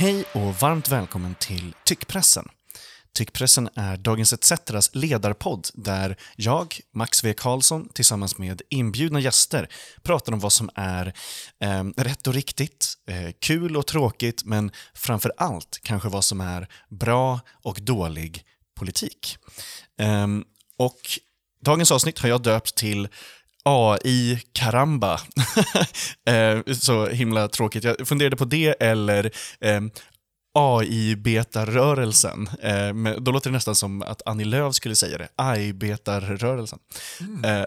Hej och varmt välkommen till Tyckpressen. Tyckpressen är Dagens ETCs ledarpodd där jag, Max V Karlsson, tillsammans med inbjudna gäster pratar om vad som är eh, rätt och riktigt, eh, kul och tråkigt, men framför allt kanske vad som är bra och dålig politik. Eh, och dagens avsnitt har jag döpt till AI Karamba. eh, så himla tråkigt. Jag funderade på det eller eh, AI-betarrörelsen. Eh, då låter det nästan som att Annie Lööf skulle säga det. AI-betarrörelsen. Mm. Eh,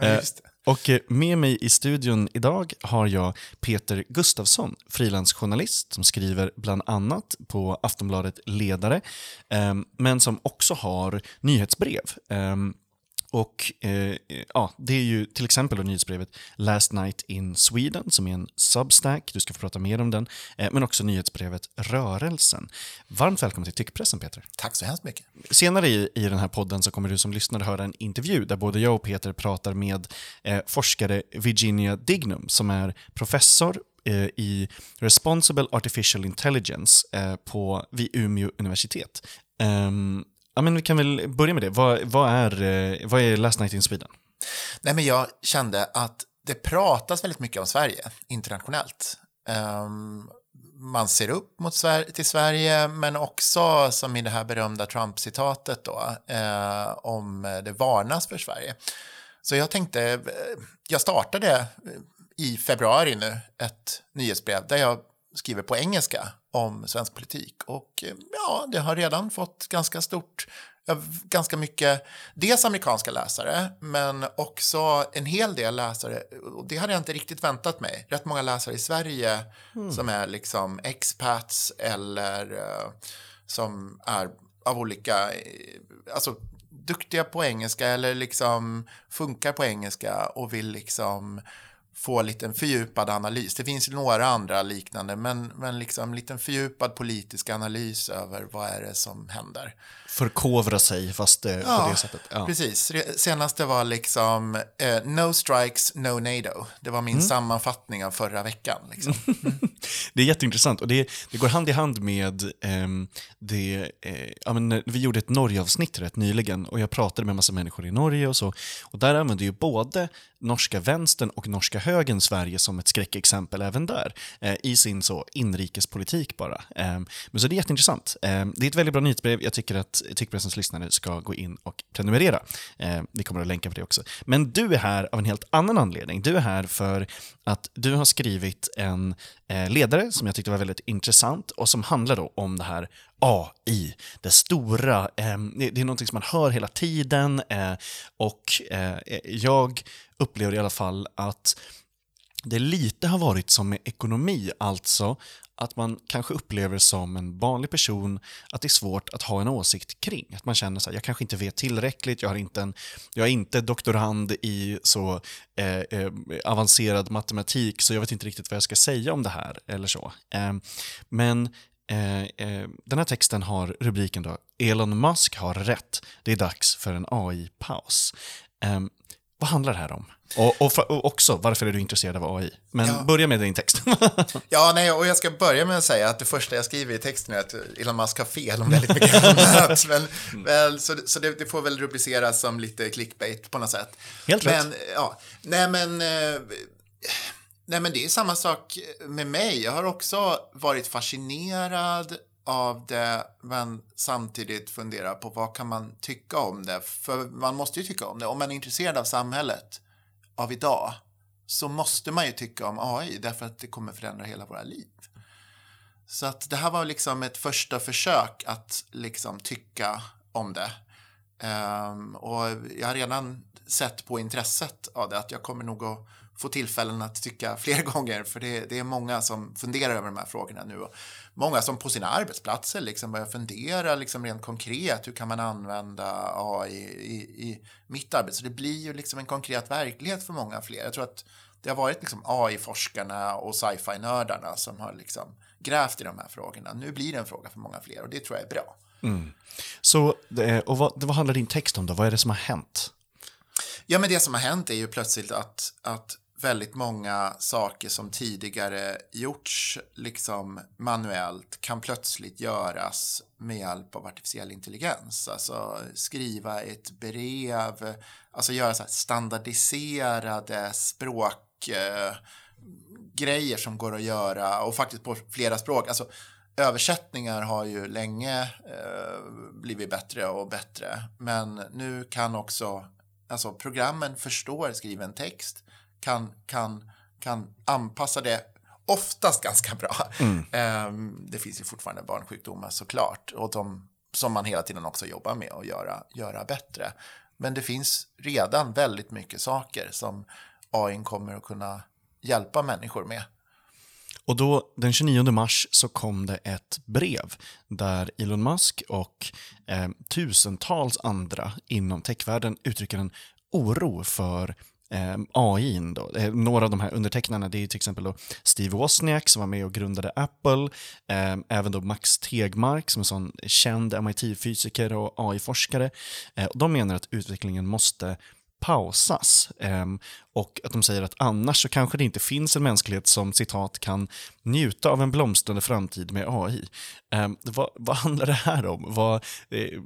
ja, och eh, med mig i studion idag har jag Peter Gustafsson, frilansjournalist som skriver bland annat på Aftonbladet Ledare, eh, men som också har nyhetsbrev. Och eh, ja, Det är ju till exempel nyhetsbrevet Last Night in Sweden som är en substack, du ska få prata mer om den, eh, men också nyhetsbrevet Rörelsen. Varmt välkommen till Tyckpressen Peter. Tack så hemskt mycket. Senare i, i den här podden så kommer du som lyssnare höra en intervju där både jag och Peter pratar med eh, forskare Virginia Dignum som är professor eh, i Responsible Artificial Intelligence eh, på, vid Umeå universitet. Um, Ja, men vi kan väl börja med det. Vad, vad, är, eh, vad är Last Night in Sweden? Nej, men jag kände att det pratas väldigt mycket om Sverige internationellt. Um, man ser upp mot Sver till Sverige, men också som i det här berömda Trump-citatet då, eh, om det varnas för Sverige. Så jag tänkte, eh, jag startade i februari nu ett nyhetsbrev där jag skriver på engelska om svensk politik. Och eh, ja, det har redan fått ganska stort, ganska mycket, dels amerikanska läsare, men också en hel del läsare, och det hade jag inte riktigt väntat mig, rätt många läsare i Sverige mm. som är liksom expats eller uh, som är av olika, eh, alltså duktiga på engelska eller liksom funkar på engelska och vill liksom få lite en fördjupad analys. Det finns några andra liknande, men, men liksom liten fördjupad politisk analys över vad är det som händer. Förkovra sig, fast eh, ja, på det sättet. Ja, precis. Senaste var liksom eh, No strikes, no NATO. Det var min mm. sammanfattning av förra veckan. Liksom. Mm. det är jätteintressant och det, det går hand i hand med eh, det, eh, ja, men, vi gjorde ett Norge-avsnitt rätt nyligen och jag pratade med massa människor i Norge och så. Och där använder ju både norska vänstern och norska högern Sverige som ett skräckexempel även där, eh, i sin så inrikespolitik bara. Eh, men så det är jätteintressant. Eh, det är ett väldigt bra nyhetsbrev. Jag tycker att Tyckpressens lyssnare ska gå in och prenumerera. Eh, vi kommer att länka på det också. Men du är här av en helt annan anledning. Du är här för att du har skrivit en eh, ledare som jag tyckte var väldigt intressant och som handlar då om det här AI, det stora, eh, det är någonting som man hör hela tiden eh, och eh, jag upplever i alla fall att det lite har varit som med ekonomi, alltså att man kanske upplever som en vanlig person att det är svårt att ha en åsikt kring. Att man känner så här, jag kanske inte vet tillräckligt, jag, har inte en, jag är inte doktorand i så eh, eh, avancerad matematik så jag vet inte riktigt vad jag ska säga om det här eller så. Eh, men eh, eh, den här texten har rubriken då Elon Musk har rätt, det är dags för en AI-paus. Ehm, Eh, vad handlar det här om? Och, och, och, också, varför är du intresserad av AI? Men ja. börja med din text. ja, nej, och jag ska börja med att säga att det första jag skriver i texten är att Elon Musk har fel om väldigt mycket annat. men, väl, så så det, det, får väl rubriceras som lite clickbait på något sätt. Helt men, rätt. Ja, nej, men... Eh, nej, men det är samma sak med mig. Jag har också varit fascinerad av det, men samtidigt fundera på vad kan man tycka om det? För man måste ju tycka om det. Om man är intresserad av samhället av idag så måste man ju tycka om AI därför att det kommer förändra hela våra liv. Så att det här var liksom ett första försök att liksom tycka om det. Um, och jag har redan sett på intresset av det att jag kommer nog att få tillfällen att tycka fler gånger för det, det är många som funderar över de här frågorna nu. Och många som på sina arbetsplatser liksom börjar fundera liksom rent konkret hur kan man använda AI i, i mitt arbete. Så det blir ju liksom en konkret verklighet för många fler. Jag tror att det har varit liksom AI-forskarna och sci-fi-nördarna som har liksom grävt i de här frågorna. Nu blir det en fråga för många fler och det tror jag är bra. Mm. Så, och vad, vad handlar din text om då? Vad är det som har hänt? Ja, men det som har hänt är ju plötsligt att, att väldigt många saker som tidigare gjorts liksom manuellt kan plötsligt göras med hjälp av artificiell intelligens. Alltså skriva ett brev, alltså göra så standardiserade språkgrejer eh, som går att göra och faktiskt på flera språk. Alltså, översättningar har ju länge eh, blivit bättre och bättre, men nu kan också alltså programmen förstår skriven text, kan, kan, kan anpassa det oftast ganska bra. Mm. Um, det finns ju fortfarande barnsjukdomar såklart, och de som man hela tiden också jobbar med att göra, göra bättre. Men det finns redan väldigt mycket saker som AI kommer att kunna hjälpa människor med. Och då, den 29 mars så kom det ett brev där Elon Musk och eh, tusentals andra inom techvärlden uttrycker en oro för eh, AI. Då. Eh, några av de här undertecknarna det är till exempel då Steve Wozniak som var med och grundade Apple, eh, även då Max Tegmark som är en sån känd MIT-fysiker och AI-forskare. Eh, de menar att utvecklingen måste pausas. Um, och att de säger att annars så kanske det inte finns en mänsklighet som citat kan njuta av en blomstrande framtid med AI. Ehm, vad, vad, handlar det här om? Vad, eh,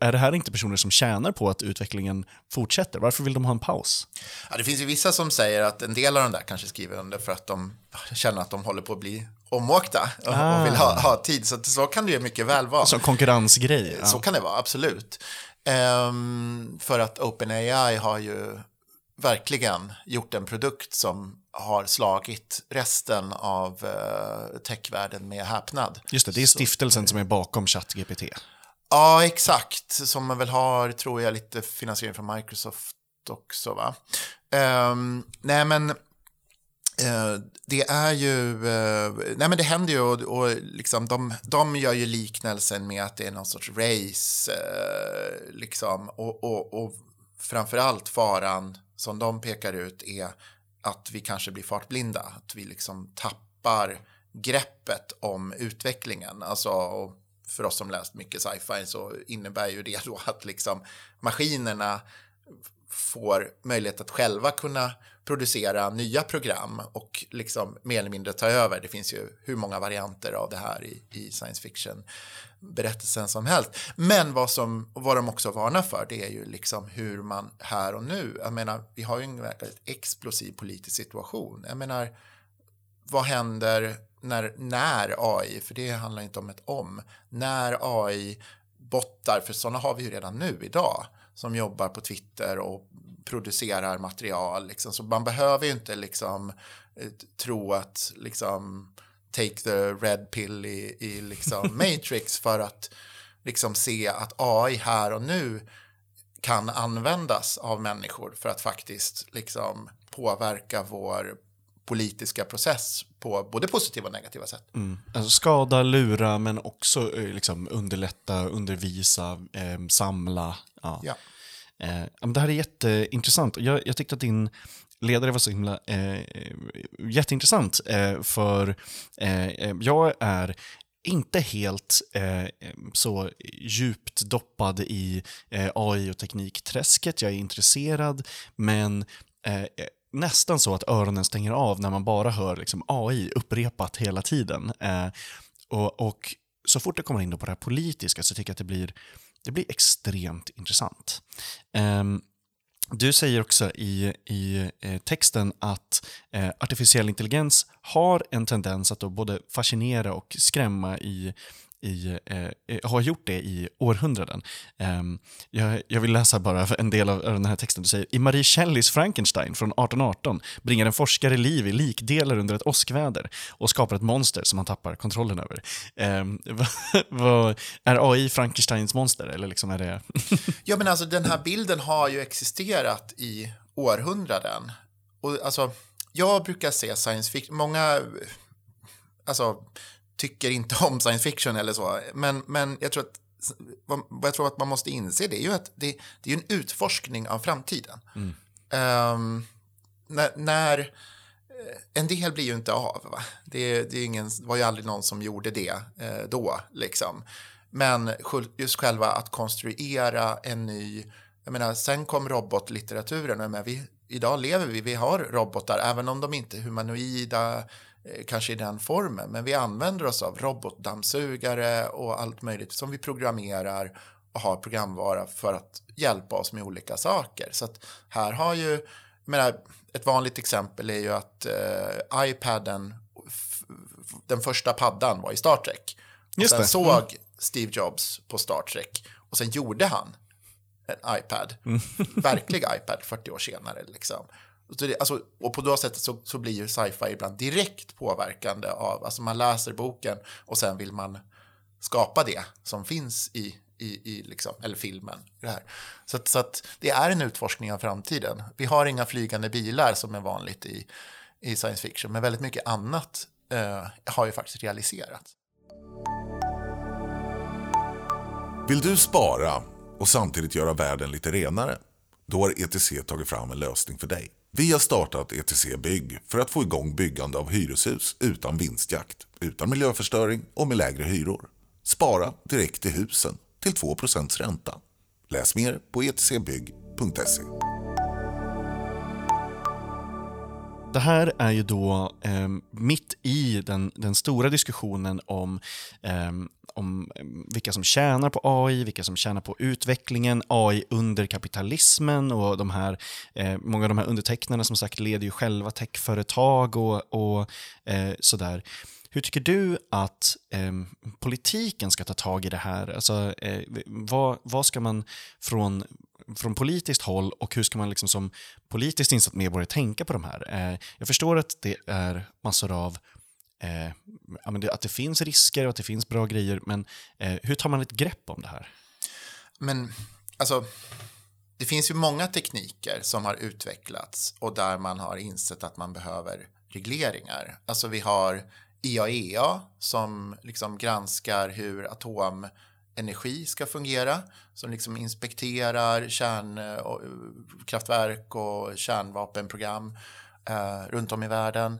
är det här inte personer som tjänar på att utvecklingen fortsätter? Varför vill de ha en paus? Ja, det finns ju vissa som säger att en del av de där kanske skriver under för att de känner att de håller på att bli omåkta och, ah. och vill ha, ha, tid. Så, så kan det ju mycket väl vara. Som konkurrensgrej? Ja. Så kan det vara, absolut. Um, för att OpenAI har ju verkligen gjort en produkt som har slagit resten av uh, techvärlden med häpnad. Just det, det är stiftelsen Så, som är bakom ChatGPT. Ja, exakt. Som man väl har, tror jag, lite finansiering från Microsoft också. Va? Um, nej, men Eh, det är ju, eh, nej men det händer ju och, och liksom de, de gör ju liknelsen med att det är någon sorts race, eh, liksom, och, och, och framförallt faran som de pekar ut är att vi kanske blir fartblinda, att vi liksom tappar greppet om utvecklingen. Alltså, för oss som läst mycket sci-fi så innebär ju det då att liksom maskinerna får möjlighet att själva kunna producera nya program och liksom mer eller mindre ta över. Det finns ju hur många varianter av det här i, i science fiction berättelsen som helst. Men vad, som, vad de också varnar för det är ju liksom hur man här och nu, jag menar vi har ju en väldigt explosiv politisk situation. Jag menar vad händer när, när AI, för det handlar inte om ett om, när AI bottar, för sådana har vi ju redan nu idag, som jobbar på Twitter och producerar material. Liksom. Så man behöver ju inte liksom, eh, tro att liksom, take the red pill i, i liksom, Matrix för att liksom, se att AI här och nu kan användas av människor för att faktiskt liksom, påverka vår politiska process på både positiva och negativa sätt. Mm. Alltså skada, lura men också eh, liksom, underlätta, undervisa, eh, samla. Ja. ja. Eh, det här är jätteintressant. Jag, jag tyckte att din ledare var så himla eh, jätteintressant. Eh, för eh, eh jag är inte helt eh, så djupt doppad i eh, AI och teknikträsket. Jag är intresserad, men eh, eh, nästan så att öronen stänger av när man bara hör liksom, AI upprepat hela tiden. Eh, och, och så fort det kommer in på det här politiska så tycker jag att det blir det blir extremt intressant. Ehm, du säger också i, i eh, texten att eh, artificiell intelligens har en tendens att då både fascinera och skrämma i i, eh, eh, har gjort det i århundraden. Eh, jag, jag, vill läsa bara en del av den här texten. Du säger i Marie Shelleys Frankenstein från 1818 bringar en forskare liv i likdelar under ett åskväder och skapar ett monster som han tappar kontrollen över. Eh, vad, är AI Frankensteins monster? Eller liksom är det... ja, men alltså den här bilden har ju existerat i århundraden. Och alltså, jag brukar se science fiction, många alltså, tycker inte om science fiction eller så. Men, men jag tror att vad jag tror att man måste inse det är ju att det, det är en utforskning av framtiden. Mm. Um, när, när, eh, en del blir ju inte av. Va? Det, det är ingen, var ju aldrig någon som gjorde det eh, då. Liksom. Men just själva att konstruera en ny... Jag menar, sen kom robotlitteraturen. Och vi, idag lever vi, vi har robotar, även om de inte är humanoida, kanske i den formen, men vi använder oss av robotdammsugare och allt möjligt som vi programmerar och har programvara för att hjälpa oss med olika saker. Så att här har ju, menar, ett vanligt exempel är ju att eh, iPaden, den första paddan var i Star Trek. Och Just sen det. såg Mm. Steve Jobs på Star Trek och sen gjorde han en iPad, Mm. verklig iPad 40 år senare. Liksom. Och, så det, alltså, och på det sättet så, så blir ju sci-fi ibland direkt påverkande av, alltså man läser boken och sen vill man skapa det som finns i, i, i liksom, eller filmen. Det här. Så, att, så att det är en utforskning av framtiden. Vi har inga flygande bilar som är vanligt i, i science fiction, men väldigt mycket annat eh, har ju faktiskt realiserats. Vill du spara och samtidigt göra världen lite renare? Då har ETC tagit fram en lösning för dig. Vi har startat ETC Bygg för att få igång byggande av hyreshus utan vinstjakt, utan miljöförstöring och med lägre hyror. Spara direkt i husen till 2% ränta. Läs mer på etcbygg.se. Det här är ju då eh, mitt i den, den stora diskussionen om, eh, om ehm, vilka som tjänar på AI, vilka som tjänar på utvecklingen, AI under kapitalismen och de här, eh, många av de här undertecknarna som sagt leder ju själva techföretag och, och eh, sådär. Hur tycker du att eh, politiken ska ta tag i det här? Alltså, eh, vad, vad ska man från, från politiskt håll och hur ska man liksom som politiskt insatt medborgare tänka på de här? Eh, jag förstår att det är massor av eh, att det finns risker och att det finns bra grejer, men eh, hur tar man ett grepp om det här? Men alltså, det finns ju många tekniker som har utvecklats och där man har insett att man behöver regleringar. Alltså vi har IAEA som liksom granskar hur atom energi ska fungera, som liksom inspekterar kärnkraftverk eh, eh, och kärnvapenprogram eh, runt om i världen.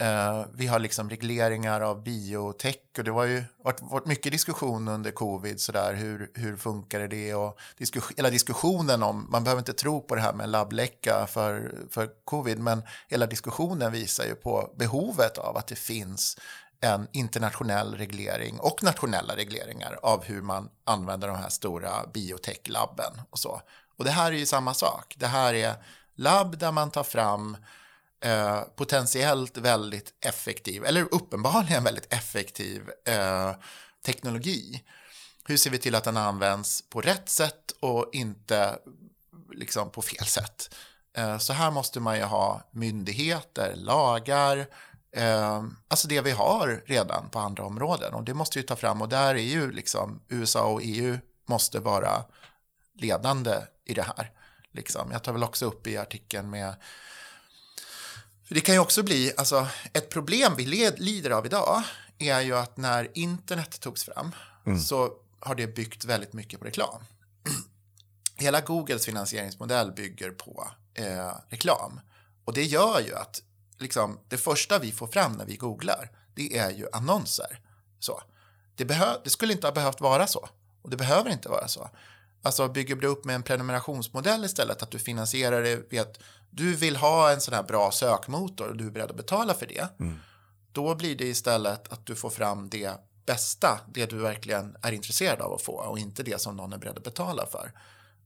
Eh, vi har liksom regleringar av biotech och det var ju varit, varit mycket diskussion under covid sådär hur, hur funkar det och diskus, hela diskussionen om, man behöver inte tro på det här med labbläcka för, för covid men hela diskussionen visar ju på behovet av att det finns en internationell reglering och nationella regleringar av hur man använder de här stora biotech-labben och så. Och det här är ju samma sak. Det här är labb där man tar fram eh, potentiellt väldigt effektiv, eller uppenbarligen väldigt effektiv eh, teknologi. Hur ser vi till att den används på rätt sätt och inte liksom på fel sätt? Eh, så här måste man ju ha myndigheter, lagar, eh, alltså det vi har redan på andra områden och det måste vi ta fram och där är ju liksom USA och EU måste vara ledande i det här. Liksom. Jag tar väl också upp i artikeln med för det kan ju också bli, alltså ett problem vi led, lider av idag är ju att när internet togs fram så har det byggt väldigt mycket på reklam. Hela Googles finansieringsmodell bygger på eh, reklam. Och det gör ju att liksom, det första vi får fram när vi googlar, det är ju annonser. Så. Det, behö- det skulle inte ha behövt vara så. Och det behöver inte vara så. Alltså bygger du upp med en prenumerationsmodell istället, att du finansierar det vid att du vill ha en sån här bra sökmotor och du är beredd att betala för det. Då blir det istället att du får fram det bästa, det du verkligen är intresserad av att få och inte det som någon är beredd att betala för.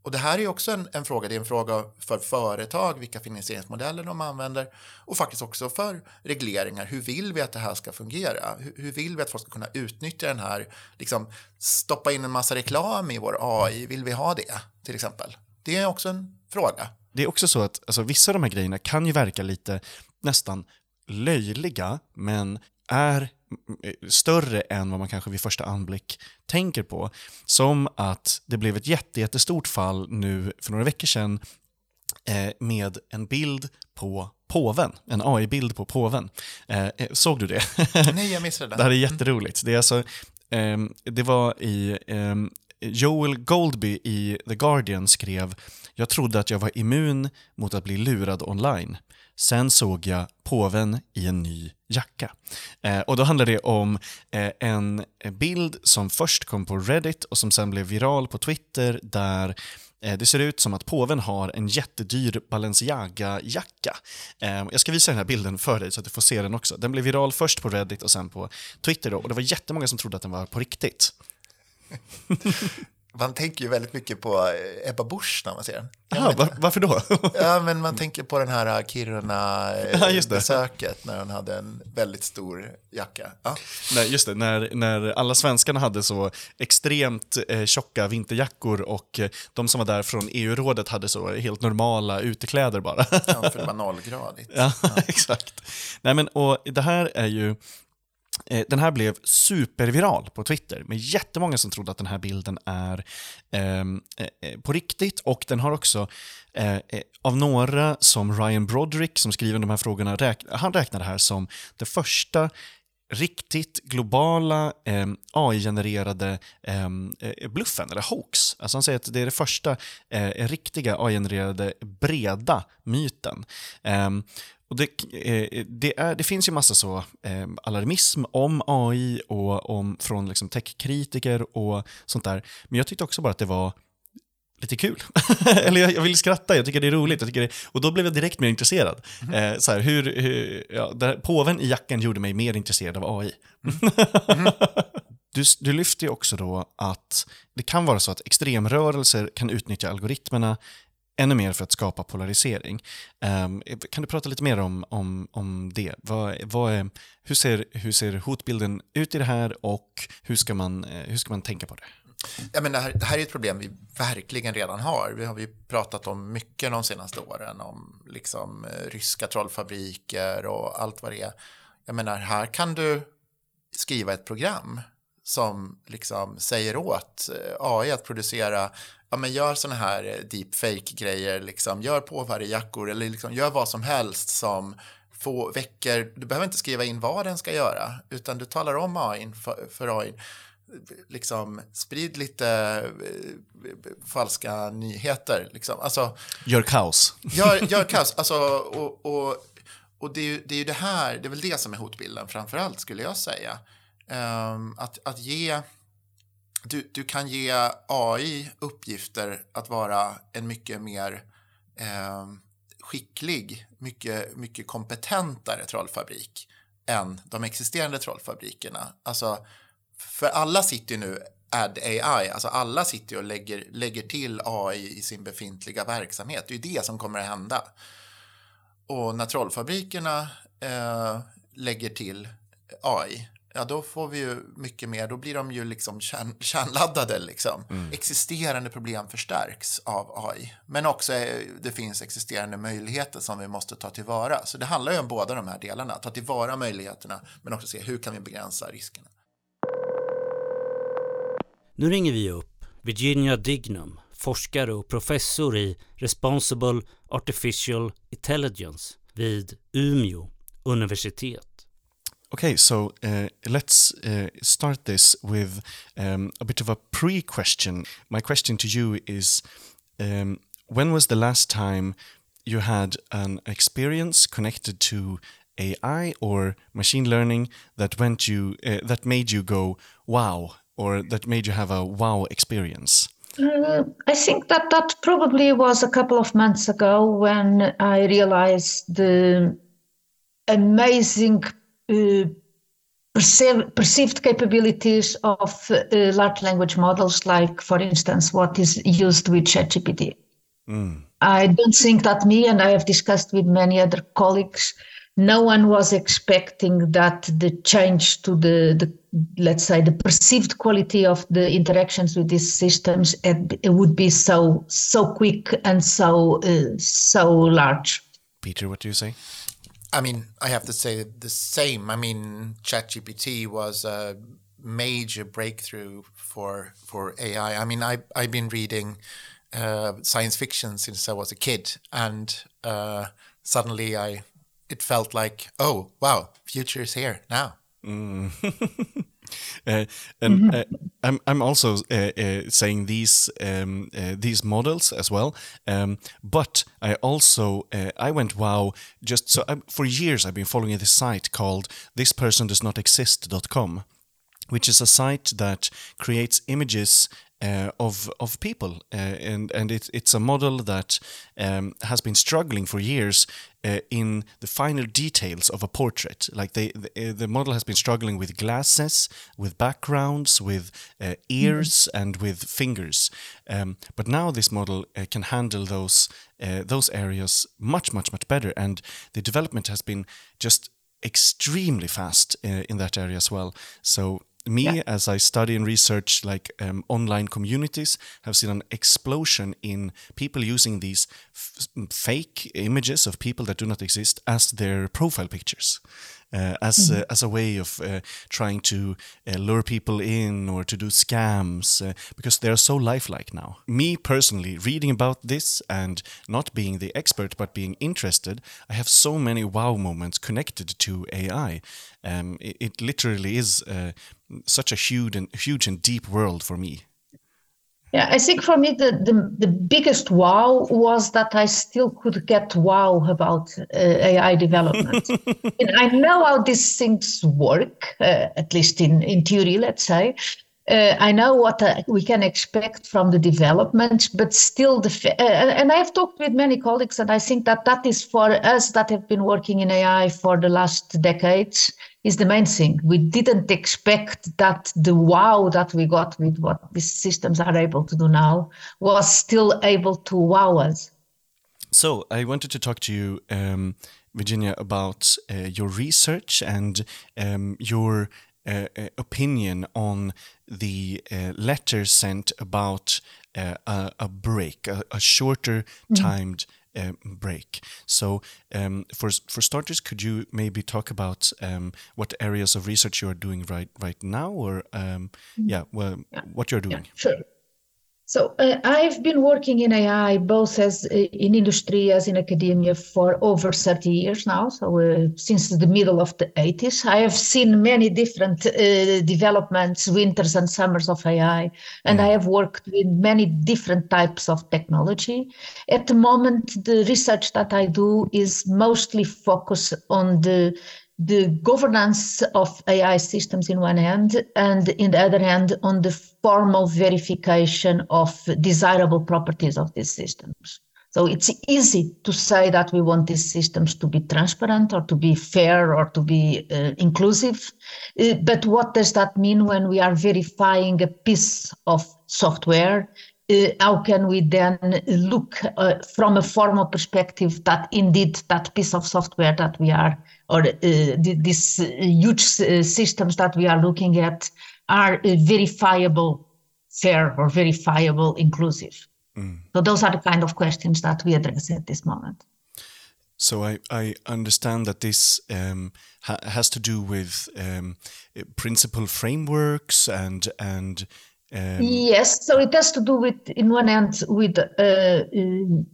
Och det här är också en, en fråga, det är en fråga för företag, vilka finansieringsmodeller de använder och faktiskt också för regleringar. Hur vill vi att det här ska fungera? Hur, hur vill vi att folk ska kunna utnyttja den här, liksom stoppa in en massa reklam i vår AI, vill vi ha det till exempel? Det är också en fråga. Det är också så att alltså, vissa av de här grejerna kan ju verka lite nästan löjliga, men är större än vad man kanske vid första anblick tänker på. Som att det blev ett jätte, jättestort fall nu för några veckor sedan eh, med en bild på påven, en AI-bild på påven. Eh, eh, såg du det? Nej, jag missade Det det. här är jätteroligt. Det, är alltså, ehm, det var i... ehm, Joel Goldby i The Guardian skrev “Jag trodde att jag var immun mot att bli lurad online. Sen såg jag påven i en ny jacka.” eh, Och då handlar det om eh, en bild som först kom på Reddit och som sen blev viral på Twitter där Eh, det ser ut som att påven har en jättedyr Balenciaga-jacka. Eh, jag ska visa den här bilden för dig så att du får se den också. Den blev viral först på Reddit och sen på Twitter då, och det var jättemånga som trodde att den var på riktigt. Man tänker ju väldigt mycket på eh, Ebba Busch när man ser den. Aha, var, varför då? Ja, men man tänker på den här Ja, det. Kiruna-besöket när hon hade en väldigt stor jacka. Ja. Nej, just det. När, när alla svenskarna hade så extremt eh, tjocka vinterjackor och eh, de som var där från EU-rådet hade så helt normala utekläder bara. Ja, för det var nollgradigt. ja, exakt. Nej, men, och det här är ju... Eh, den här blev superviral på Twitter med jättemånga som trodde att den här bilden är ehm, eh, eh, på riktigt och den har också eh, eh, av några som Ryan Broderick som skriver de här frågorna, räk han räknar det här som det första riktigt globala eh, AI-genererade ehm, eh, bluffen, eller hoax. Alltså han säger att det är det första eh, riktiga AI-genererade breda myten. Ehm, och det, eh, det, är, det finns ju massa så eh, alarmism om AI och om, från liksom techkritiker och sånt där. Men jag tyckte också bara att det var lite kul. Eller jag, jag vill skratta, jag tycker det är roligt. Jag tycker det, och då blev jag direkt mer intresserad. Eh, så här, hur, hur, ja, där, påven i jackan gjorde mig mer intresserad av AI. Du, du lyfter ju också då att det kan vara så att extremrörelser kan utnyttja algoritmerna ännu mer för att skapa polarisering. Um, kan du prata lite mer om, om, om det? Vad, vad är, hur, ser, hur ser hotbilden ut i det här och hur ska man, eh, hur ska man tänka på det? Ja, men det, här, det här är ett problem vi verkligen redan har. Vi har ju pratat om mycket de senaste åren, om liksom, eh, ryska trollfabriker och allt vad det är. Jag menar, här kan du skriva ett program som liksom säger åt eh, AI att producera ja, men gör sådana här eh, deepfake-grejer, liksom, gör påvarjejackor eller liksom, gör vad som helst som få, väcker, du behöver inte skriva in vad den ska göra, utan du talar om AI för, för AI. Liksom, sprid lite eh, falska nyheter. Liksom. Alltså, gör kaos. Gör, gör kaos. Alltså, och, och, och det, är ju, det är ju det här, det är väl det som är hotbilden framför allt skulle jag säga. Um, att, att ge du, du kan ge AI uppgifter att vara en mycket mer eh, skicklig, mycket, mycket kompetentare trollfabrik än de existerande trollfabrikerna. Alltså, för alla sitter ju nu add AI, alltså alla sitter ju och lägger, lägger till AI i sin befintliga verksamhet. Det är ju det som kommer att hända. Och när trollfabrikerna eh, lägger till AI ja då får vi ju mycket mer, då blir de ju liksom kärn, kärnladdade liksom. Mm. Existerande problem förstärks av AI. Men också eh, det finns existerande möjligheter som vi måste ta tillvara. Så det handlar ju om båda de här delarna, ta tillvara möjligheterna men också se hur kan vi begränsa riskerna. Nu ringer vi upp Virginia Dignum, forskare och professor i Responsible Artificial Intelligence vid Umeå universitet. Okay, so uh, let's uh, start this with um, a bit of a pre question. My question to you is um, When was the last time you had an experience connected to AI or machine learning that went you uh, that made you go wow or that made you have a wow experience? Uh, I think that that probably was a couple of months ago when I realized the amazing perceive, perceived capabilities of uh, large language models, like, for instance, what is used with ChatGPT. Mm. I don't think that me, and I have discussed with many other colleagues, no one was expecting that the change to the, the let's say the perceived quality of the interactions with these systems it, would be so so quick and so uh, so large peter what do you say I mean, I have to say the same. I mean, ChatGPT was a major breakthrough for for AI. I mean, I I've been reading uh, science fiction since I was a kid, and uh, suddenly I it felt like, oh wow, future is here now. Mm. Uh, and mm-hmm. uh, I'm I'm also uh, uh saying these um, uh, these models as well. Um, but I also uh, I went wow just so I, for years I've been following this site called thispersondoesnotexist.com, which is a site that creates images uh, of of people, uh, and and it's it's a model that um, has been struggling for years uh, in the finer details of a portrait. Like they, the, uh, the model has been struggling with glasses, with backgrounds, with uh, ears, and with fingers. Um, but now this model uh, can handle those those areas much much much better, and the development has been just extremely fast in that area as well. So me yeah. as i study and research like um, online communities have seen an explosion in people using these fake images of people that do not exist as their profile pictures as mm-hmm. uh, as a way of uh, trying to uh, lure people in or to do scams uh, because they are so lifelike now. Me personally, reading about this and not being the expert but being interested, I have so many wow moments connected to AI. Um, it, it, literally is uh, such a huge and huge and deep world for me. Yeah, I think for me the, the, the biggest wow was that I still could get wow about uh, AI development. and I know how these things work, uh, at least in, in theory, let's say. Uh, I know what uh, we can expect from the development, but still, the uh, and I have talked with many colleagues, and I think that that is for us that have been working in AI for the last decades is the main thing. We didn't expect that the wow that we got with what these systems are able to do now was still able to wow us. So I wanted to talk to you, um, Virginia, about uh, your research and um, your uh, uh opinion on the uh, letter sent about uh, a, a, break, a, a shorter mm-hmm. timed. Mm um, break. So, um, for for starters, could you maybe talk about um, what areas of research you are doing right right now, or um, mm-hmm. yeah, well, yeah. what you're doing? Yeah, sure. So uh, I've been working in AI both as uh, in industry as in academia for over 30 years now. So uh, since the middle of the 80s, I have seen many different uh, developments, winters and summers of AI, and mm. I have worked with many different types of technology. At the moment, the research that I do is mostly focused on the the governance of AI systems in one hand, and in the other hand, on the formal verification of desirable properties of these systems. So it's easy to say that we want these systems to be transparent or to be fair or to be uh, inclusive. Uh, but what does that mean when we are verifying a piece of software? Uh, how can we then look uh, from a formal perspective that indeed that piece of software that we are or uh, these huge systems that we are looking at are verifiable, fair, or verifiable, inclusive. Mm. So those are the kind of questions that we address at this moment. So I, I understand that this um, ha has to do with um, principal frameworks and and um, yes, so it has to do with, in one end, with uh, uh,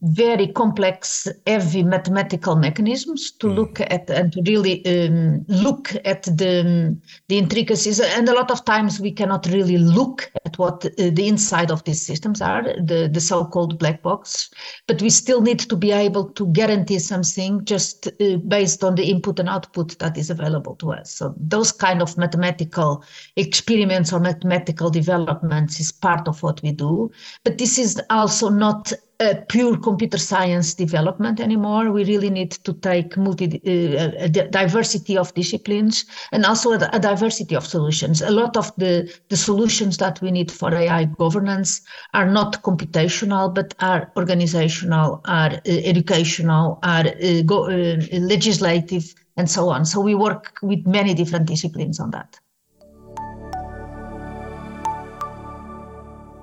very complex, heavy mathematical mechanisms to mm. look at and to really um, look at the the intricacies. And a lot of times we cannot really look at what uh, the inside of these systems are, the the so-called black box. But we still need to be able to guarantee something just uh, based on the input and output that is available to us. So those kind of mathematical experiments or mathematical development developments is part of what we do. But this is also not a pure computer science development anymore. We really need to take multi uh, a diversity of disciplines and also a, a, diversity of solutions. A lot of the, the solutions that we need for AI governance are not computational, but are organizational, are uh, educational, are uh, go, uh, legislative, and so on. So we work with many different disciplines on that.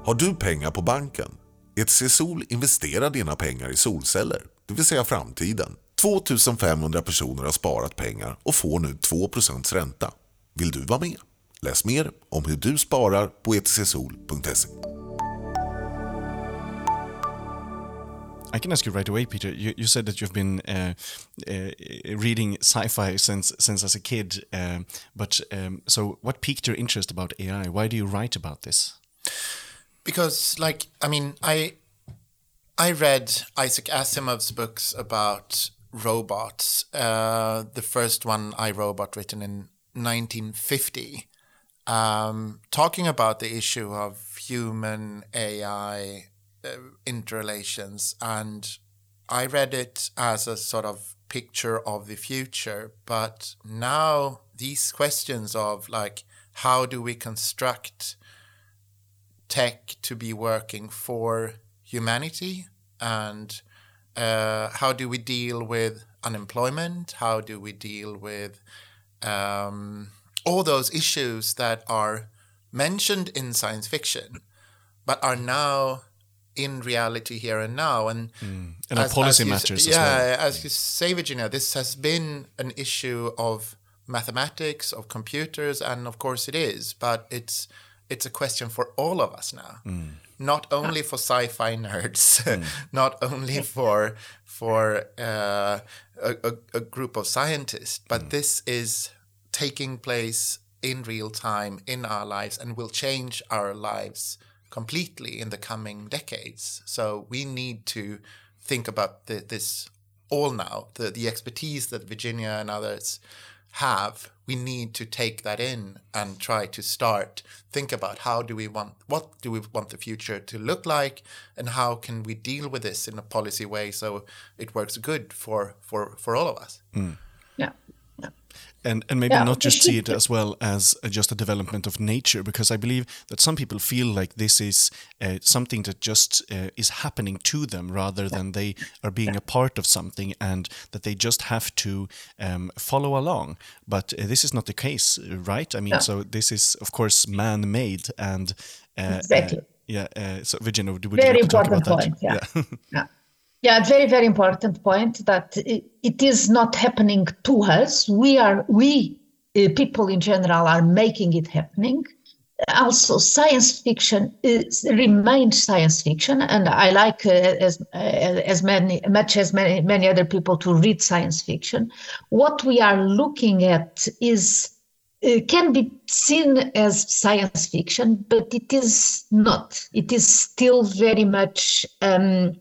Har du pengar på banken? ETC Sol investerar dina pengar i solceller, det vill säga framtiden. 2500 personer har sparat pengar och får nu 2% ränta. Vill du vara med? Läs mer om hur du sparar på etcsol.se. I can ask you right away, Peter. You, you said that you've been uh, uh, reading sci-fi since since as a kid, uh, but um, so what piqued your interest about AI? Why do you write about this? Because like I mean I I read Isaac Asimov's books about robots. Uh, the first one, I Robot, written in 1950, um, talking about the issue of human AI uh, interrelations. And I read it as a sort of picture of the future. But now these questions of like, how do we construct tech to be working for humanity and uh, how do we deal with unemployment? How do we deal with um, all those issues that are mentioned in science fiction, but are now in reality here and now? And, mm. and as, policy as you, matters yeah, well. as you say, Virginia, this has been an issue of mathematics, of computers, and of course it is, but it's it's a question for all of us now. Mm not only for sci-fi nerds, mm. not only for for uh, a, a, a, group of scientists, but mm. this is taking place in real time in our lives and will change our lives completely in the coming decades. So we need to think about the, this all now. The the expertise that Virginia and others have we need to take that in and try to start think about how do we want what do we want the future to look like and how can we deal with this in a policy way so it works good for for for all of us mm. yeah and and maybe yeah, not just see it as well as just a development of nature because i believe that some people feel like this is uh, something that just uh, is happening to them rather than they are being a part of something and that they just have to um, follow along. But uh, this is not the case right? I mean so this is of course man-made and uh, exactly. uh, yeah uh, so virginia would, would very you like to talk important about point that yeah. yeah. Yeah, very, very important point that it, is not happening to us. We are, we uh, people in general are making it happening. Also, science fiction is, remains science fiction, and I like uh, as uh, as many much as many many other people to read science fiction. What we are looking at is uh, can be seen as science fiction, but it is not. It is still very much. Um,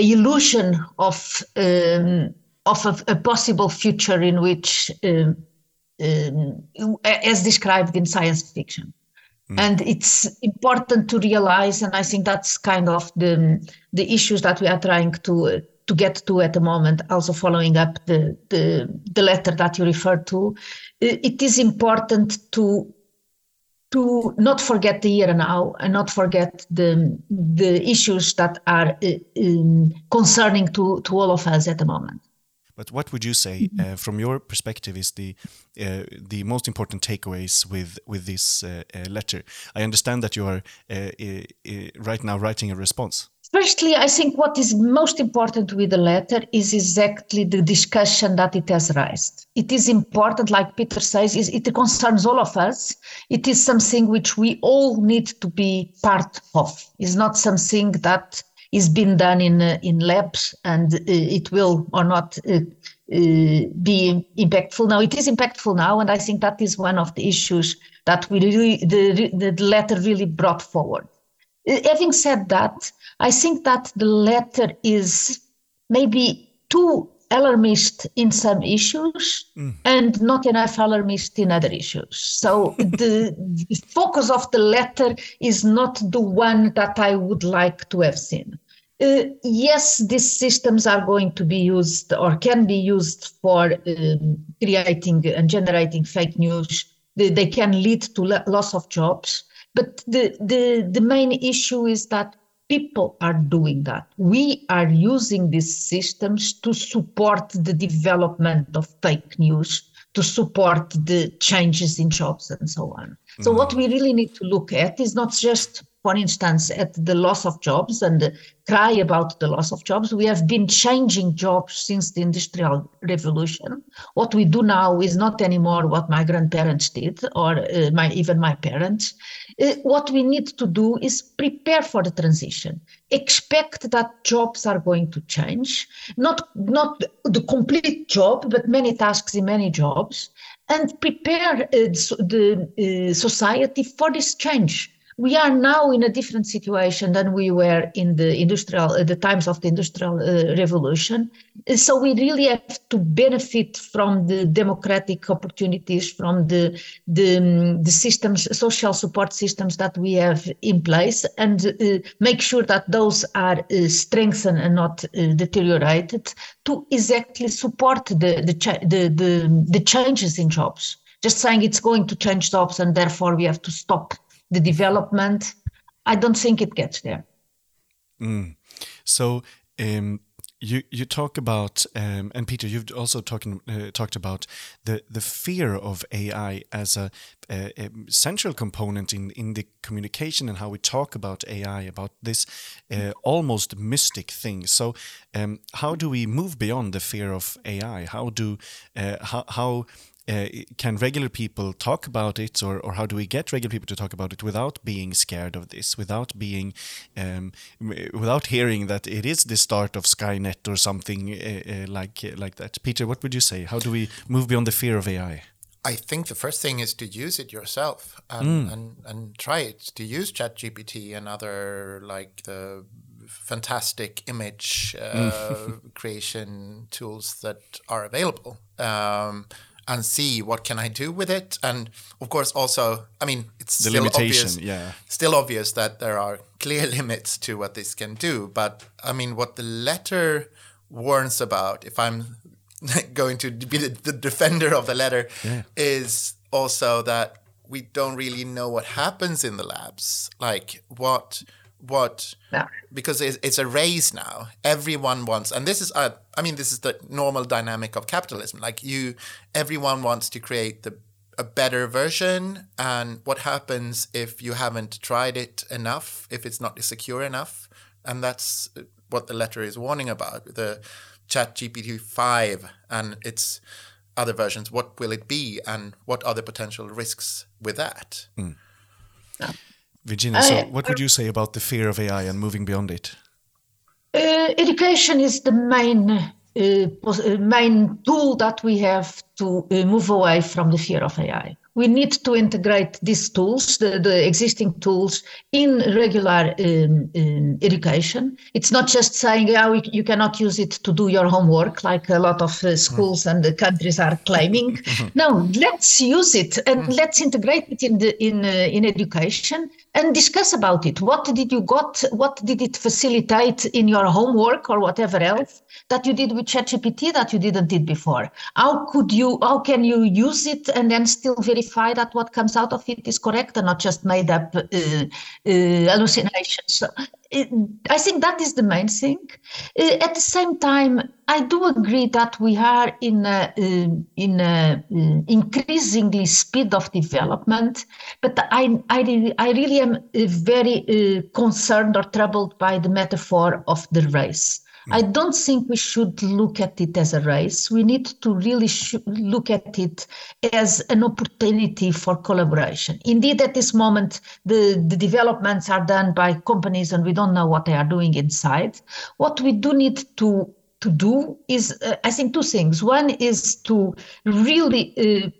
illusion of um, of a, a, possible future in which, um, um, as described in science fiction. Mm. And it's important to realize, and I think that's kind of the the issues that we are trying to to get to at the moment. Also, following up the the, the letter that you referred to, it is important to to not forget the and now and not forget the the issues that are uh, um, concerning to, to all of us at the moment. But what would you say, uh, from your perspective, is the uh, the most important takeaways with with this uh, uh letter? I understand that you are uh, right now writing a response. Firstly, I think what is most important with the letter is exactly the discussion that it has raised. It is important, like Peter says, it concerns all of us. It is something which we all need to be part of. It's not something that is being done in uh, in labs and uh, it will or not uh, uh, be impactful. Now it is impactful now, and I think that is one of the issues that we really, the, the letter really brought forward. Uh, having said that, I think that the letter is maybe too alarmist in some issues mm. and not enough alarmist in other issues. So the, the, focus of the letter is not the one that I would like to have seen. Uh, yes, these systems are going to be used or can be used for um, creating and generating fake news. They, they can lead to loss of jobs. But the, the, the main issue is that people are doing that. We are using these systems to support the development of fake news, to support the changes in jobs and so on. So, mm-hmm. what we really need to look at is not just for instance, at the loss of jobs and cry about the loss of jobs. We have been changing jobs since the Industrial Revolution. What we do now is not anymore what my grandparents did or uh, my, even my parents. Uh, what we need to do is prepare for the transition. Expect that jobs are going to change, not, not the complete job, but many tasks in many jobs, and prepare uh, the uh, society for this change we are now in a different situation than we were in the industrial uh, the times of the industrial uh, revolution. So we really have to benefit from the democratic opportunities from the the, um, the systems social support systems that we have in place and uh, make sure that those are uh, strengthened and not uh, deteriorated to exactly support the the, the the the changes in jobs. Just saying it's going to change jobs and therefore we have to stop the development. I don't think it gets there. Mm. So um, you you talk about um, and Peter, you've also talking uh, talked about the the fear of AI as a, a, a, central component in in the communication and how we talk about AI about this uh, almost mystic thing. So um, how do we move beyond the fear of AI? How do uh, how how uh, can regular people talk about it or, or how do we get regular people to talk about it without being scared of this without being um, without hearing that it is the start of skynet or something uh, uh, like like that peter what would you say how do we move beyond the fear of ai I think the first thing is to use it yourself and, mm. and, and try it to use ChatGPT and other like the fantastic image uh, mm. creation tools that are available. Um, and see what can I do with it. And of course, also, I mean, it's the still obvious, yeah. still obvious that there are clear limits to what this can do. But I mean, what the letter warns about, if I'm going to be the, the defender of the letter, yeah. is also that we don't really know what happens in the labs. Like what what yeah. because it's, a race now. Everyone wants and this is uh, i mean this is the normal dynamic of capitalism. Like you everyone wants to create the a better version and what happens if you haven't tried it enough if it's not secure enough? And that's what the letter is warning about the ChatGPT 5 and its other versions. What will it be and what are the potential risks with that? Mm. Virginia, so what would you say about the fear of AI and moving beyond it? Uh, education is the main uh, uh, main tool that we have to uh, move away from the fear of AI we need to integrate these tools, the, the existing tools, in regular um, um, education. It's not just saying, yeah, you cannot use it to do your homework, like a lot of uh, schools and the countries are claiming. no, let's use it and mm. let's integrate it in the in uh, in education and discuss about it. What did you got? What did it facilitate in your homework or whatever else that you did with ChatGPT that you didn't did before? How could you? How can you use it and then still verify that what comes out of it is correct and not just made up uh, uh, hallucinations. So, I think that is the main thing. Uh, at the same time, I do agree that we are in a, um, in a, um, increasingly speed of development, but I, I, I really am uh, very uh, concerned or troubled by the metaphor of the race. I don't think we should look at it as a race. We need to really look at it as an opportunity for collaboration. Indeed, at this moment, the, the developments are done by companies and we don't know what they are doing inside. What we do need to to do is, uh, I think, two things. One is to really uh,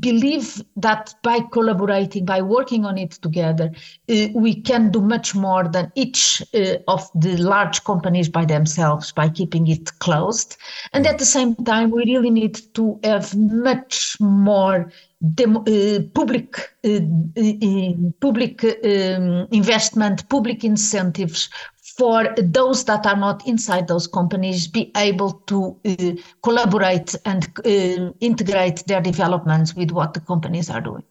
believe that by collaborating, by working on it together, uh, we can do much more than each uh, of the large companies by themselves by keeping it closed. And at the same time, we really need to have much more uh, public uh, uh, public um, investment, public incentives for those that are not inside those companies be able to uh, collaborate and uh, integrate their developments with what the companies are doing.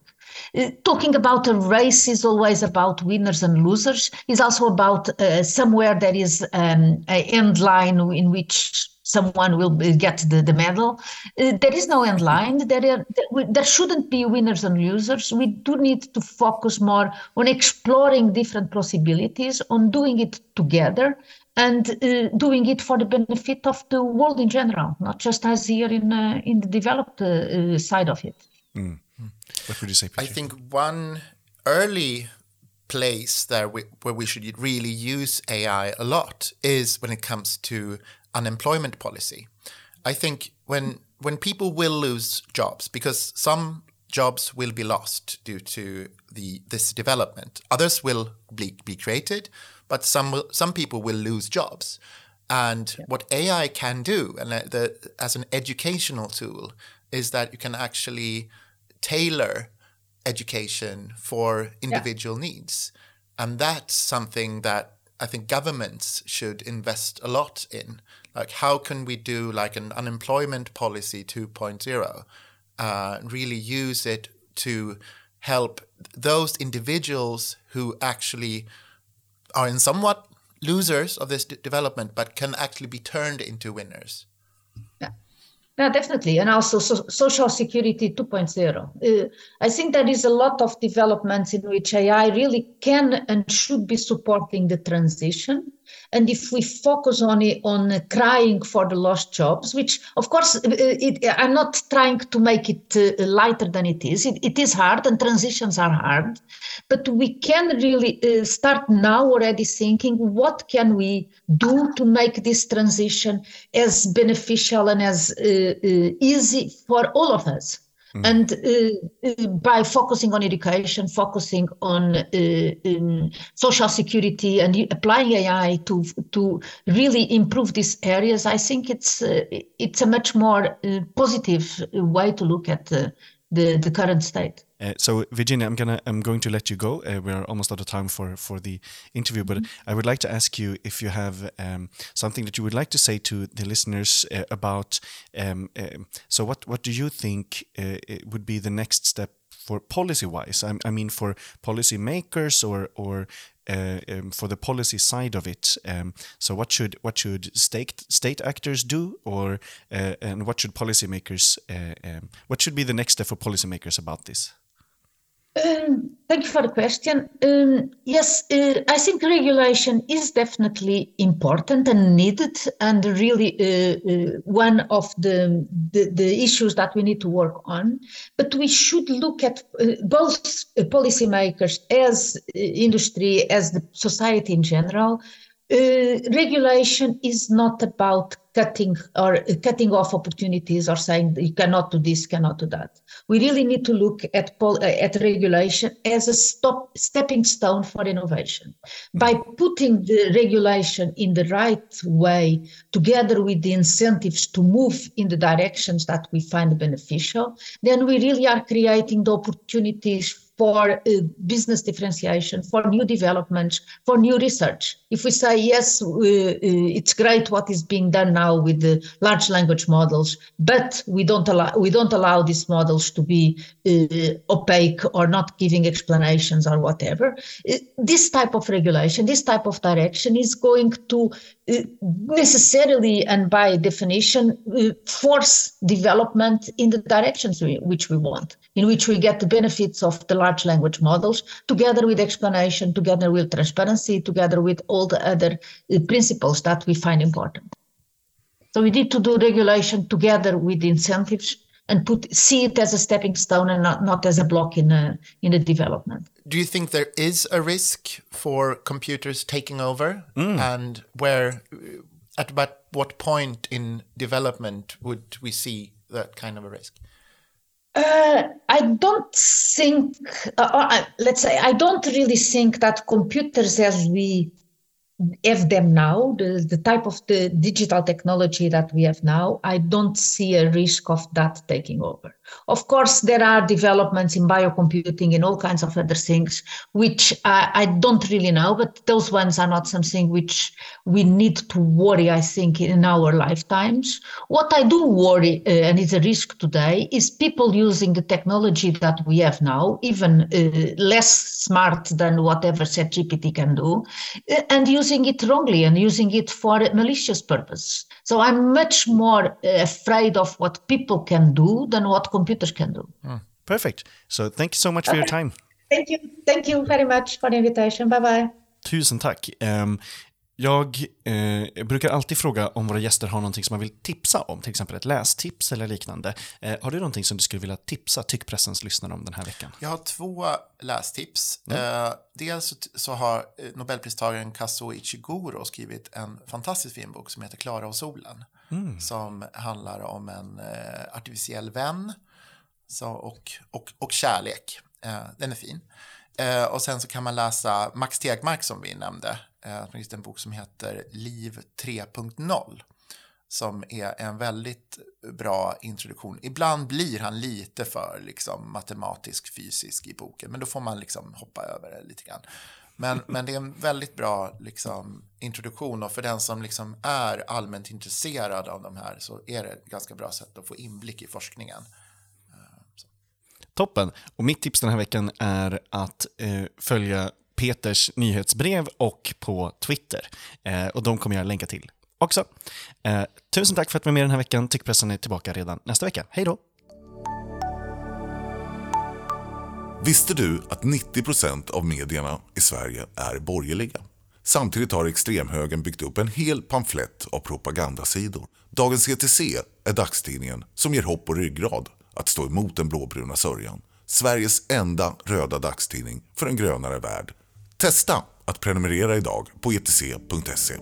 Uh, talking about a race is always about winners and losers. It's also about uh, somewhere there is um, an end line in which someone will get the, the medal. Uh, there is no end line. There, are, there shouldn't be winners and losers. We do need to focus more on exploring different possibilities, on doing it together, and uh, doing it for the benefit of the world in general, not just as here in uh, in the developed uh, uh, side of it. Mm. What would you say? Peter? I think one early place there we, where we should really use AI a lot is when it comes to unemployment policy. I think when when people will lose jobs because some jobs will be lost due to the this development. Others will be, be created, but some will, some people will lose jobs. And what AI can do, and the, as an educational tool, is that you can actually tailor education for individual yeah. needs. And that's something that I think governments should invest a lot in. Like, how can we do like an unemployment policy 2.0? Uh, really use it to help those individuals who actually are in somewhat losers of this development, but can actually be turned into winners. Yeah, definitely. And also so, social security 2.0. Uh, I think there is a lot of developments in which AI really can and should be supporting the transition. And if we focus on it, on crying for the lost jobs, which of course it, I'm not trying to make it uh, lighter than it is. It, it is hard, and transitions are hard. But we can really uh, start now already thinking what can we do to make this transition as beneficial and as uh, uh easy for all of us. Mm. And uh, uh, by focusing on education, focusing on uh, social security, and applying AI to to really improve these areas, I think it's uh, it's a much more uh, positive way to look at the the current state. Uh, so Virginia, I'm gonna I'm going to let you go. Uh, we're almost out of time for for the interview, but mm-hmm. I would like to ask you if you have um, something that you would like to say to the listeners uh, about. Um, um so what what do you think uh, would be the next step for policy wise? I, I mean, for policy makers or or uh, um, for the policy side of it. Um, so what should what should state state actors do, or uh, and what should policymakers uh, um, what should be the next step for policymakers about this? Um, thank you for the question. Um, yes, uh, I think regulation is definitely important and needed, and really uh, uh, one of the, the, the issues that we need to work on. But we should look at uh, both policymakers, as uh, industry, as the society in general. Uh, regulation is not about cutting or cutting off opportunities or saying you cannot do this, cannot do that. We really need to look at pol- uh, at regulation as a stop stepping stone for innovation. By putting the regulation in the right way, together with the incentives to move in the directions that we find beneficial, then we really are creating the opportunities for uh, business differentiation, for new developments, for new research. If we say, yes, uh, uh, it's great what is being done now with the large language models, but we don't allow, we don't allow these models to be uh, opaque or not giving explanations or whatever, uh, this type of regulation, this type of direction is going to uh, necessarily and by definition force development in the directions we, which we want, in which we get the benefits of the large language models, together with explanation, together with transparency, together with all the other uh, principles that we find important. So we need to do regulation together with incentives and put see it as a stepping stone and not, not as a block in a in a development. Do you think there is a risk for computers taking over, mm. and where at about what point in development would we see that kind of a risk? Uh, I don't think, uh, uh, let's say, I don't really think that computers as we have them now, the, the type of the digital technology that we have now, I don't see a risk of that taking over. Of course, there are developments in biocomputing and all kinds of other things, which I, I, don't really know, but those ones are not something which we need to worry, I think, in our lifetimes. What I do worry, uh, and it's a risk today, is people using the technology that we have now, even uh, less smart than whatever ChatGPT can do, uh, and using it wrongly and using it for malicious purpose. So I'm much more uh, afraid of what people can do than what computers can do. Mm, perfect. So thank you so much for your time. Thank you. Thank you very much for the invitation. Bye bye. Tusen tack. Um, jag eh, brukar alltid fråga om våra gäster har någonting som man vill tipsa om, till exempel ett lästips eller liknande. Eh, har du någonting som du skulle vilja tipsa tyckpressens lyssnare om den här veckan? Jag har två lästips. Mm. Eh, dels så har eh, Nobelpristagaren Kazuo Ichiguro skrivit en fantastiskt fin bok som heter Klara och solen. Mm. Som handlar om en eh, artificiell vän Så, och, och, och kärlek. Eh, den är fin. Eh, och sen så kan man läsa Max Tegmark som vi nämnde. Eh, en bok som heter Liv 3.0 som är en väldigt bra introduktion. Ibland blir han lite för liksom, matematisk, fysisk i boken, men då får man liksom hoppa över det lite grann. Men, men det är en väldigt bra liksom, introduktion och för den som liksom är allmänt intresserad av de här så är det ett ganska bra sätt att få inblick i forskningen. Toppen. Och mitt tips den här veckan är att eh, följa Peters nyhetsbrev och på Twitter. Eh, och de kommer jag länka till också. Eh, tusen tack för att du var med den här veckan. Tyckpressen är tillbaka redan nästa vecka. Hej då! Visste du att 90% av medierna i Sverige är borgerliga? Samtidigt har extremhögern byggt upp en hel pamflett av propagandasidor. Dagens ETC är dagstidningen som ger hopp och ryggrad att stå emot den blåbruna sörjan. Sveriges enda röda dagstidning för en grönare värld. Testa att prenumerera idag på etc.se.